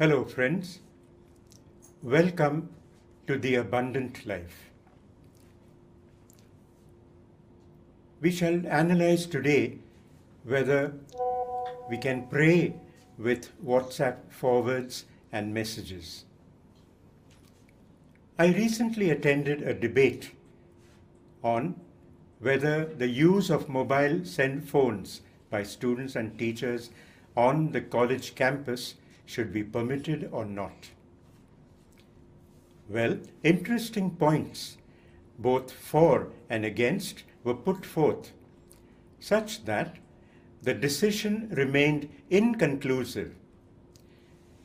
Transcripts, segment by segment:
Hello friends, welcome to The Abundant Life. We shall analyze today whether we can pray with WhatsApp forwards and messages. I recently attended a debate on whether the use of mobile phones by students and teachers on the college campus should be permitted or not. Well, interesting points, both for and against, were put forth such that the decision remained inconclusive.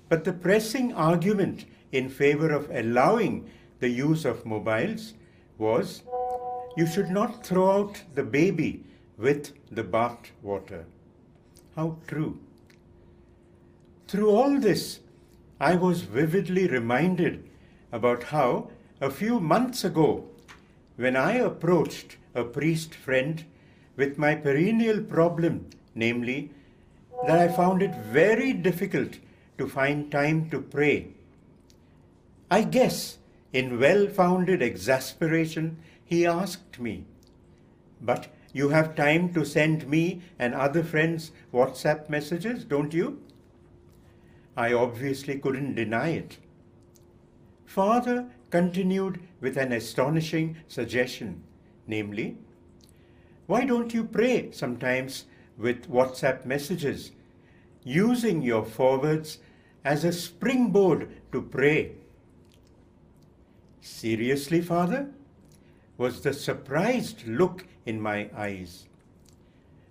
But the pressing argument in favor of allowing the use of mobiles was you should not throw out the baby with the bathwater. How true! Through all this, I was vividly reminded about how a few months ago, when I approached a priest friend with my perennial problem, namely, that I found it very difficult to find time to pray. I guess in well-founded exasperation, he asked me, "But you have time to send me and other friends WhatsApp messages, don't you?" I obviously couldn't deny it. Father continued with an astonishing suggestion namely, why don't you pray sometimes with WhatsApp messages, using your forwards as a springboard to pray? Seriously, Father? was the surprised look in my eyes.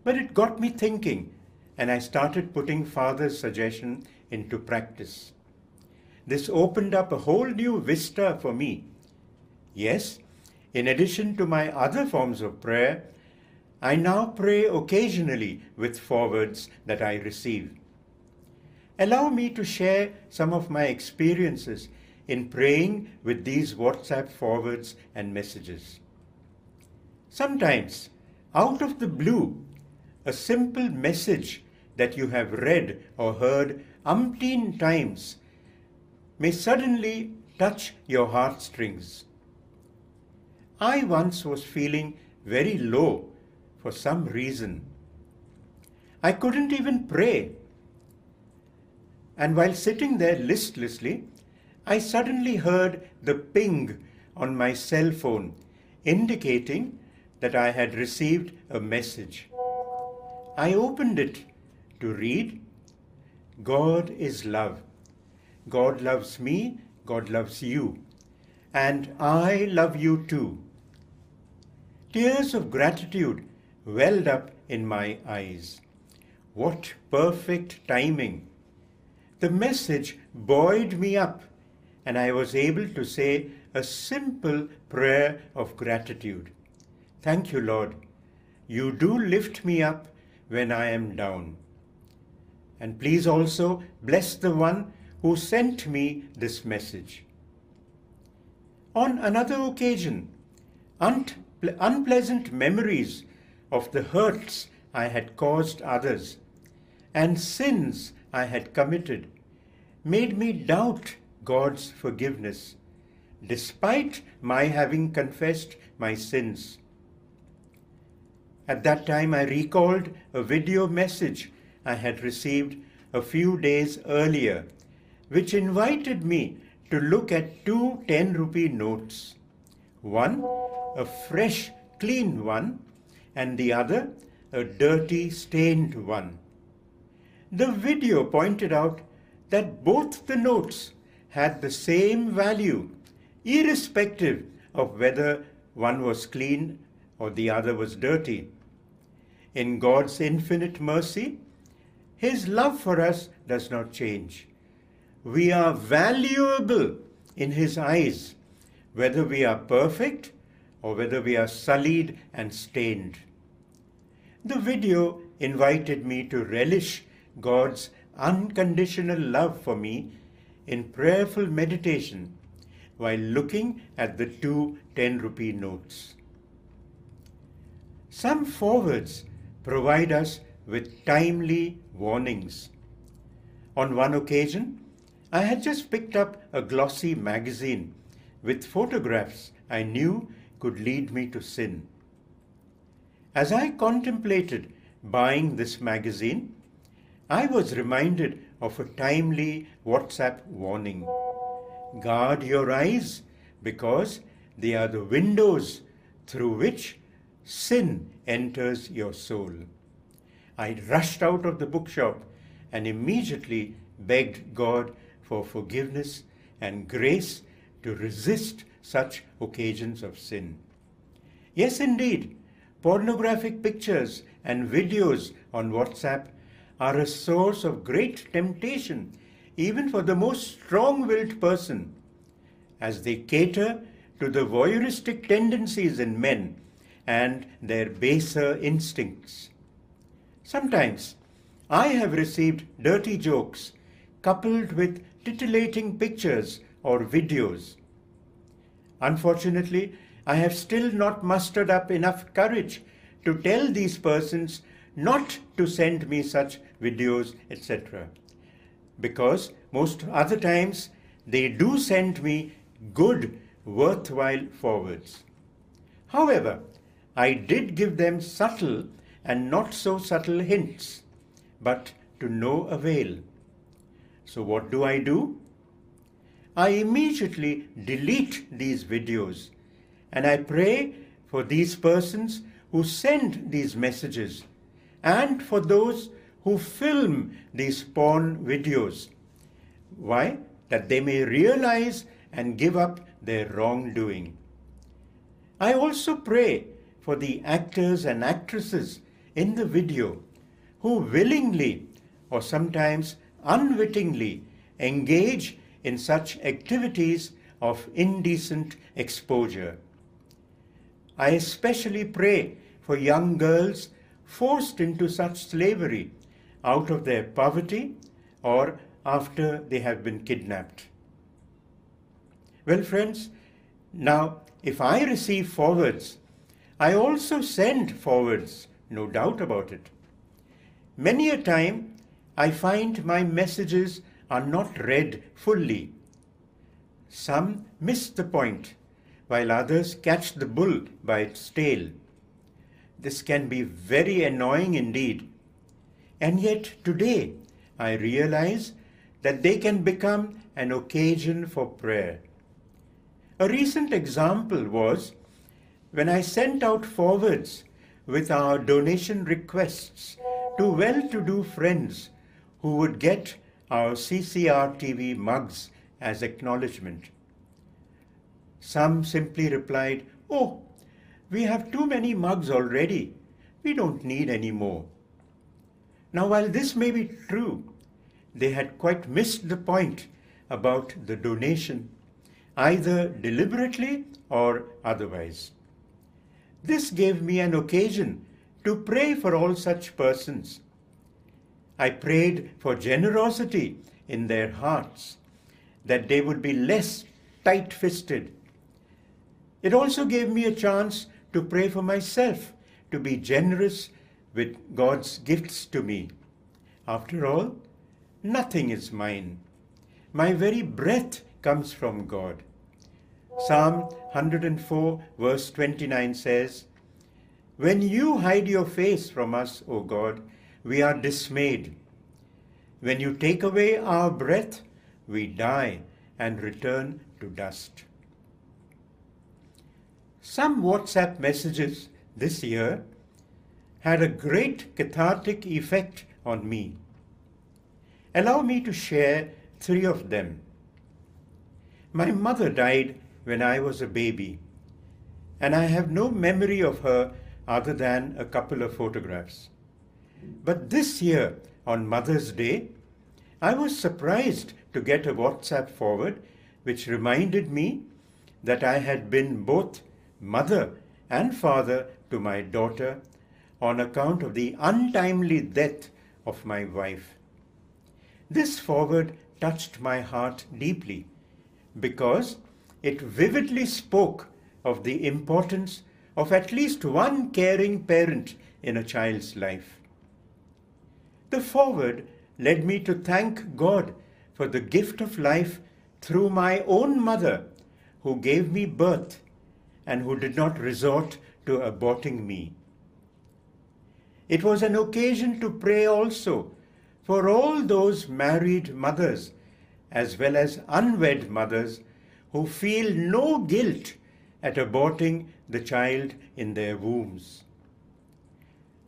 But it got me thinking, and I started putting Father's suggestion into practice. This opened up a whole new vista for me. Yes, in addition to my other forms of prayer, I now pray occasionally with forwards that I receive. Allow me to share some of my experiences in praying with these WhatsApp forwards and messages. Sometimes, out of the blue, a simple message that you have read or heard umpteen times may suddenly touch your heartstrings. I once was feeling very low for some reason. I couldn't even pray. And while sitting there listlessly, I suddenly heard the ping on my cell phone, indicating that I had received a message. I opened it to read God is love. God loves me, God loves you, and I love you too. Tears of gratitude welled up in my eyes. What perfect timing! The message buoyed me up, and I was able to say a simple prayer of gratitude. Thank you, Lord. You do lift me up when I am down. And please also bless the one who sent me this message. On another occasion, unpleasant memories of the hurts I had caused others and sins I had committed made me doubt God's forgiveness, despite my having confessed my sins. At that time, I recalled a video message I had received a few days earlier, which invited me to look at two 10 rupee notes one, a fresh, clean one, and the other, a dirty, stained one. The video pointed out that both the notes had the same value, irrespective of whether one was clean or the other was dirty. In God's infinite mercy, His love for us does not change. We are valuable in His eyes, whether we are perfect or whether we are sullied and stained. The video invited me to relish God's unconditional love for me in prayerful meditation while looking at the two 10 rupee notes. Some forwards provide us with timely warnings. On one occasion, I had just picked up a glossy magazine with photographs I knew could lead me to sin. As I contemplated buying this magazine, I was reminded of a timely WhatsApp warning Guard your eyes because they are the windows through which sin enters your soul. I rushed out of the bookshop and immediately begged God for forgiveness and grace to resist such occasions of sin. Yes, indeed, pornographic pictures and videos on WhatsApp are a source of great temptation, even for the most strong willed person, as they cater to the voyeuristic tendencies in men and their baser instincts. Sometimes I have received dirty jokes coupled with titillating pictures or videos. Unfortunately, I have still not mustered up enough courage to tell these persons not to send me such videos, etc. Because most other times they do send me good, worthwhile forwards. However, I did give them subtle. and not so subtle hints, but to no avail. So, what do I do? I immediately delete these videos and I pray for these persons who send these messages and for those who film these porn videos. Why? That they may realize and give up their wrongdoing. I also pray for the actors and actresses in the video who willingly or sometimes unwittingly engage in such activities of indecent exposure. I especially pray for young girls forced into such slavery out of their poverty or after they have been kidnapped. Well, friends, now if I receive forwards, I also send forwards. no doubt about it. Many a time I find my messages are not read fully. Some miss the point, while others catch the bull by its tail. This can be very annoying indeed. And yet today I realize that they can become an occasion for prayer. A recent example was when I sent out forwards with our donation requests to well to do friends who would get our CCR TV mugs as acknowledgement. Some simply replied, Oh, we have too many mugs already. We don't need any more. Now, while this may be true, they had quite missed the point about the donation, either deliberately or otherwise. This gave me an occasion to pray for all such persons. I prayed for generosity in their hearts, that they would be less tight fisted. It also gave me a chance to pray for myself, to be generous with God's gifts to me. After all, nothing is mine. My very breath comes from God. Psalm 104, verse 29 says, When you hide your face from us, O God, we are dismayed. When you take away our breath, we die and return to dust. Some WhatsApp messages this year had a great cathartic effect on me. Allow me to share three of them. My mother died when I was a baby. And I have no memory of her other than a couple of photographs. But this year, on Mother's Day, I was surprised to get a WhatsApp forward which reminded me that I had been both mother and father to my daughter on account of the untimely death of my wife. This forward touched my heart deeply because It vividly spoke of the importance of at least one caring parent in a child's life. The foreword led me to thank God for the gift of life through my own mother, who gave me birth and who did not resort to aborting me. It was an occasion to pray also for all those married mothers as well as unwed mothers who feel no guilt at aborting the child in their wombs.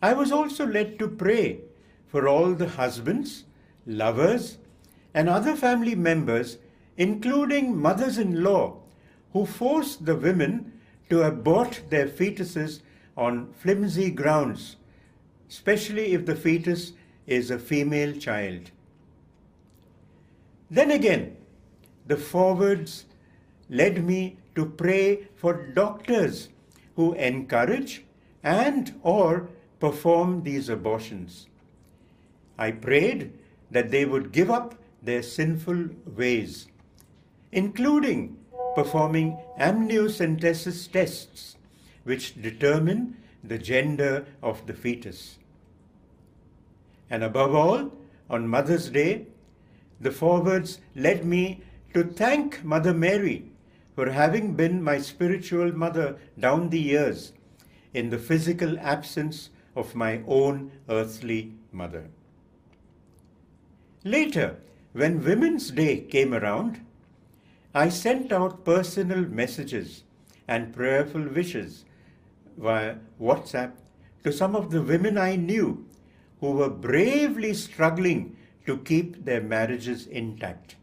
I was also led to pray for all the husbands, lovers, and other family members, including mothers-in-law, who force the women to abort their fetuses on flimsy grounds, especially if the fetus is a female child. Then again, the forwards led me to pray for doctors who encourage and or perform these abortions i prayed that they would give up their sinful ways including performing amniocentesis tests which determine the gender of the fetus and above all on mother's day the forwards led me to thank mother mary for having been my spiritual mother down the years in the physical absence of my own earthly mother. Later, when Women's Day came around, I sent out personal messages and prayerful wishes via WhatsApp to some of the women I knew who were bravely struggling to keep their marriages intact.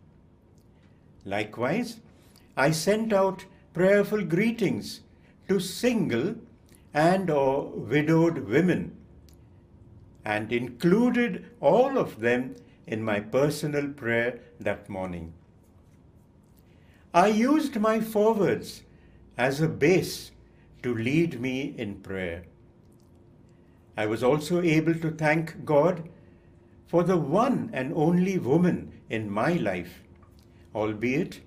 Likewise, I sent out prayerful greetings to single and or widowed women and included all of them in my personal prayer that morning. I used my forwards as a base to lead me in prayer. I was also able to thank God for the one and only woman in my life, albeit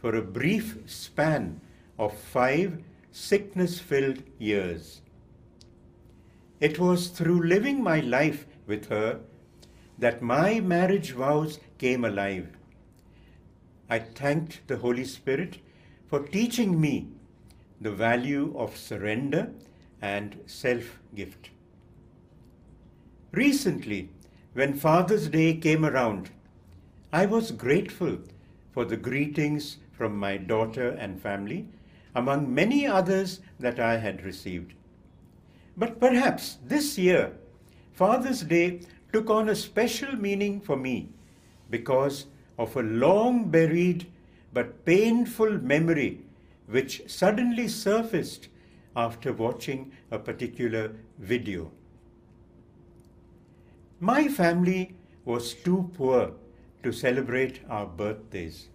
for a brief span of 5 sickness-filled years. It was through living my life with her that my marriage vows came alive. I thanked the Holy Spirit for teaching me the value of surrender and self-gift. Recently, when Father's Day came around, I was grateful for the greetings from my daughter and family, among many others that I had received. But perhaps this year, Father's Day took on a special meaning for me because of a long buried but painful memory which suddenly surfaced after watching a particular video. My family was too poor to celebrate our birthdays.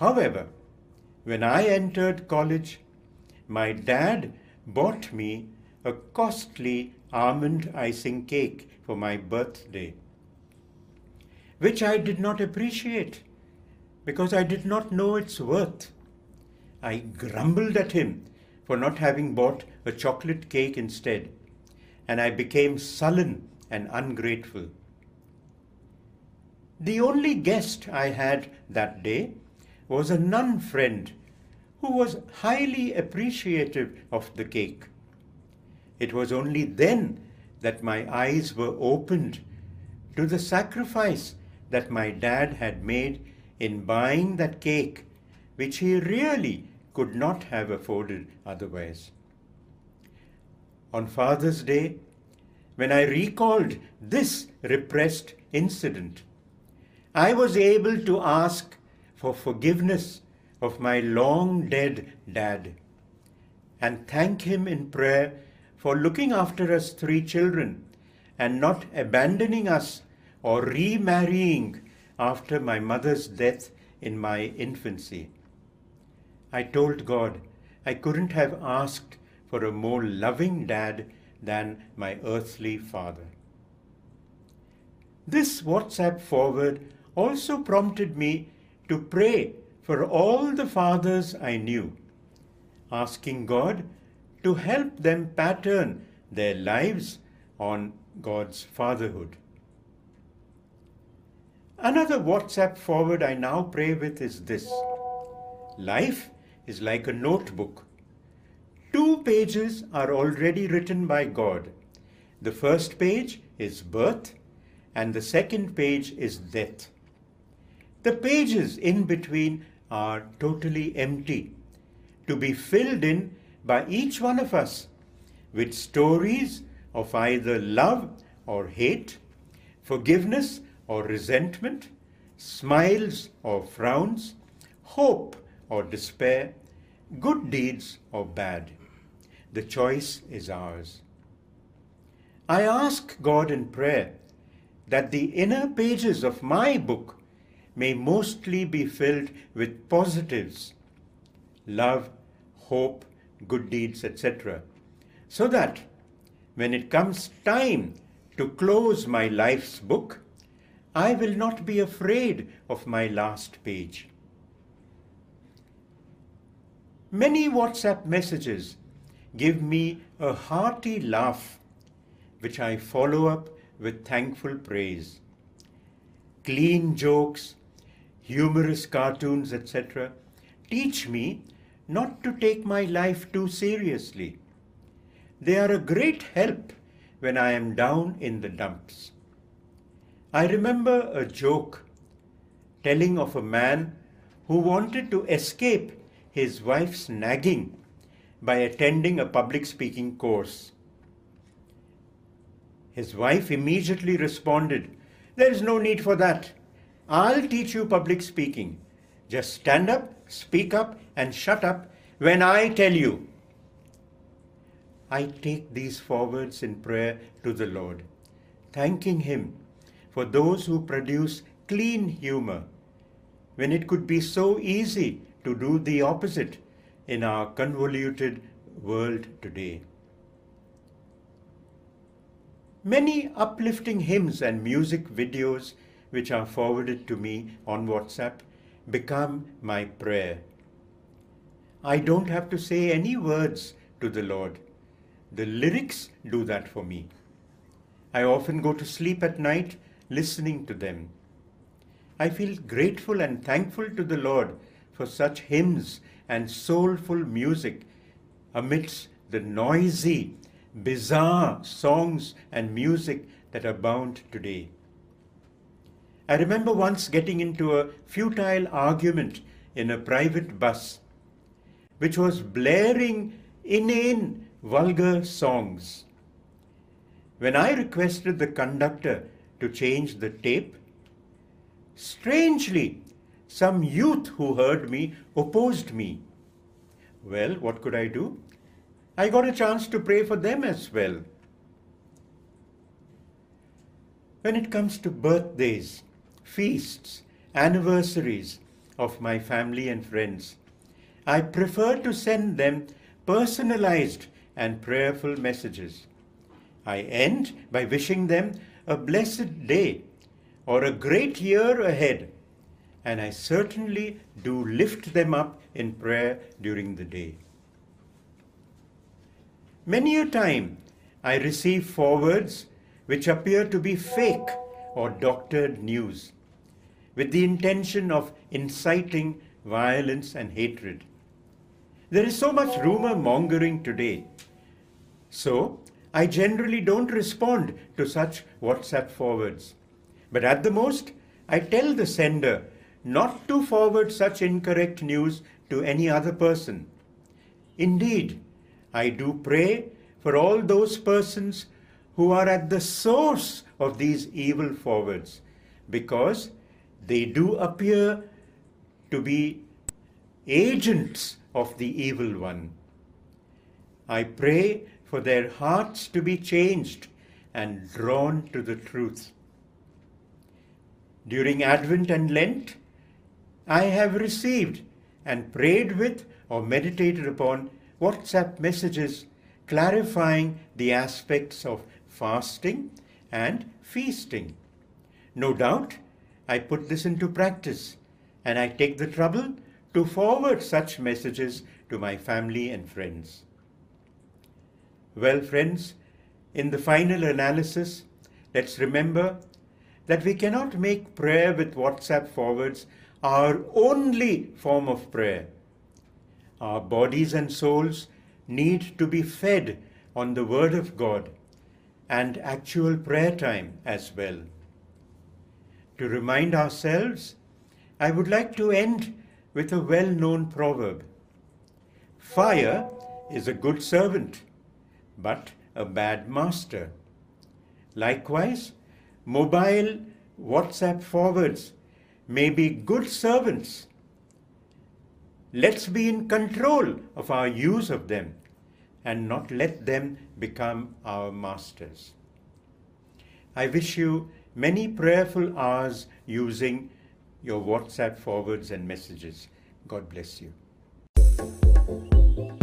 However, when I entered college, my dad bought me a costly almond icing cake for my birthday, which I did not appreciate because I did not know its worth. I grumbled at him for not having bought a chocolate cake instead, and I became sullen and ungrateful. The only guest I had that day. was a nun friend who was highly appreciative of the cake. It was only then that my eyes were opened to the sacrifice that my dad had made in buying that cake, which he really could not have afforded otherwise. On Father's Day, when I recalled this repressed incident, I was able to ask for forgiveness of my long dead dad, and thank him in prayer for looking after us three children and not abandoning us or remarrying after my mother's death in my infancy. I told God I couldn't have asked for a more loving dad than my earthly father. This WhatsApp forward also prompted me to pray for all the fathers I knew, asking God to help them pattern their lives on God's fatherhood. Another WhatsApp forward I now pray with is this. Life is like a notebook. 2 pages are already written by God. The first page is birth and the second page is death. The pages in between are totally empty, to be filled in by each one of us with stories of either love or hate, forgiveness or resentment, smiles or frowns, hope or despair, good deeds or bad. The choice is ours. I ask God in prayer that the inner pages of my book may mostly be filled with positives love, hope, good deeds, etc. So that when it comes time to close my life's book, I will not be afraid of my last page. Many WhatsApp messages give me a hearty laugh, which I follow up with thankful praise. Clean jokes. humorous cartoons, etc., teach me not to take my life too seriously. They are a great help when I am down in the dumps. I remember a joke telling of a man who wanted to escape his wife's nagging by attending a public speaking course. His wife immediately responded, There is no need for that. I'll teach you public speaking. Just stand up, speak up, and shut up when I tell you. I take these forwards in prayer to the Lord, thanking Him for those who produce clean humor, when it could be so easy to do the opposite in our convoluted world today. Many uplifting hymns and music videos which are forwarded to me on WhatsApp become my prayer. I don't have to say any words to the Lord. The lyrics do that for me. I often go to sleep at night listening to them. I feel grateful and thankful to the Lord for such hymns and soulful music amidst the noisy, bizarre songs and music that abound today. I remember once getting into a futile argument in a private bus, which was blaring inane vulgar songs. When I requested the conductor to change the tape, strangely, some youth who heard me opposed me. Well, what could I do? I got a chance to pray for them as well. When it comes to birthdays, feasts, anniversaries of my family and friends. I prefer to send them personalized and prayerful messages. I end by wishing them a blessed day or a great year ahead, and I certainly do lift them up in prayer during the day. Many a time I receive forwards which appear to be fake or doctored news. with the intention of inciting violence and hatred. There is so much rumor mongering today. So, I generally don't respond to such WhatsApp forwards. But at the most, I tell the sender not to forward such incorrect news to any other person. Indeed, I do pray for all those persons who are at the source of these evil forwards because. They do appear to be agents of the evil one. I pray for their hearts to be changed and drawn to the truth. During Advent and Lent, I have received and prayed with or meditated upon WhatsApp messages clarifying the aspects of fasting and feasting. No doubt, I put this into practice and I take the trouble to forward such messages to my family and friends. Well, friends, in the final analysis, let's remember that we cannot make prayer with WhatsApp forwards our only form of prayer. Our bodies and souls need to be fed on the Word of God and actual prayer time as well to remind ourselves, I would like to end with a well-known proverb. Fire is a good servant, but a bad master. Likewise, mobile WhatsApp forwards may be good servants. Let's be in control of our use of them and not let them become our masters. I wish you many prayerful hours using your WhatsApp forwards and messages. God bless you. Thank you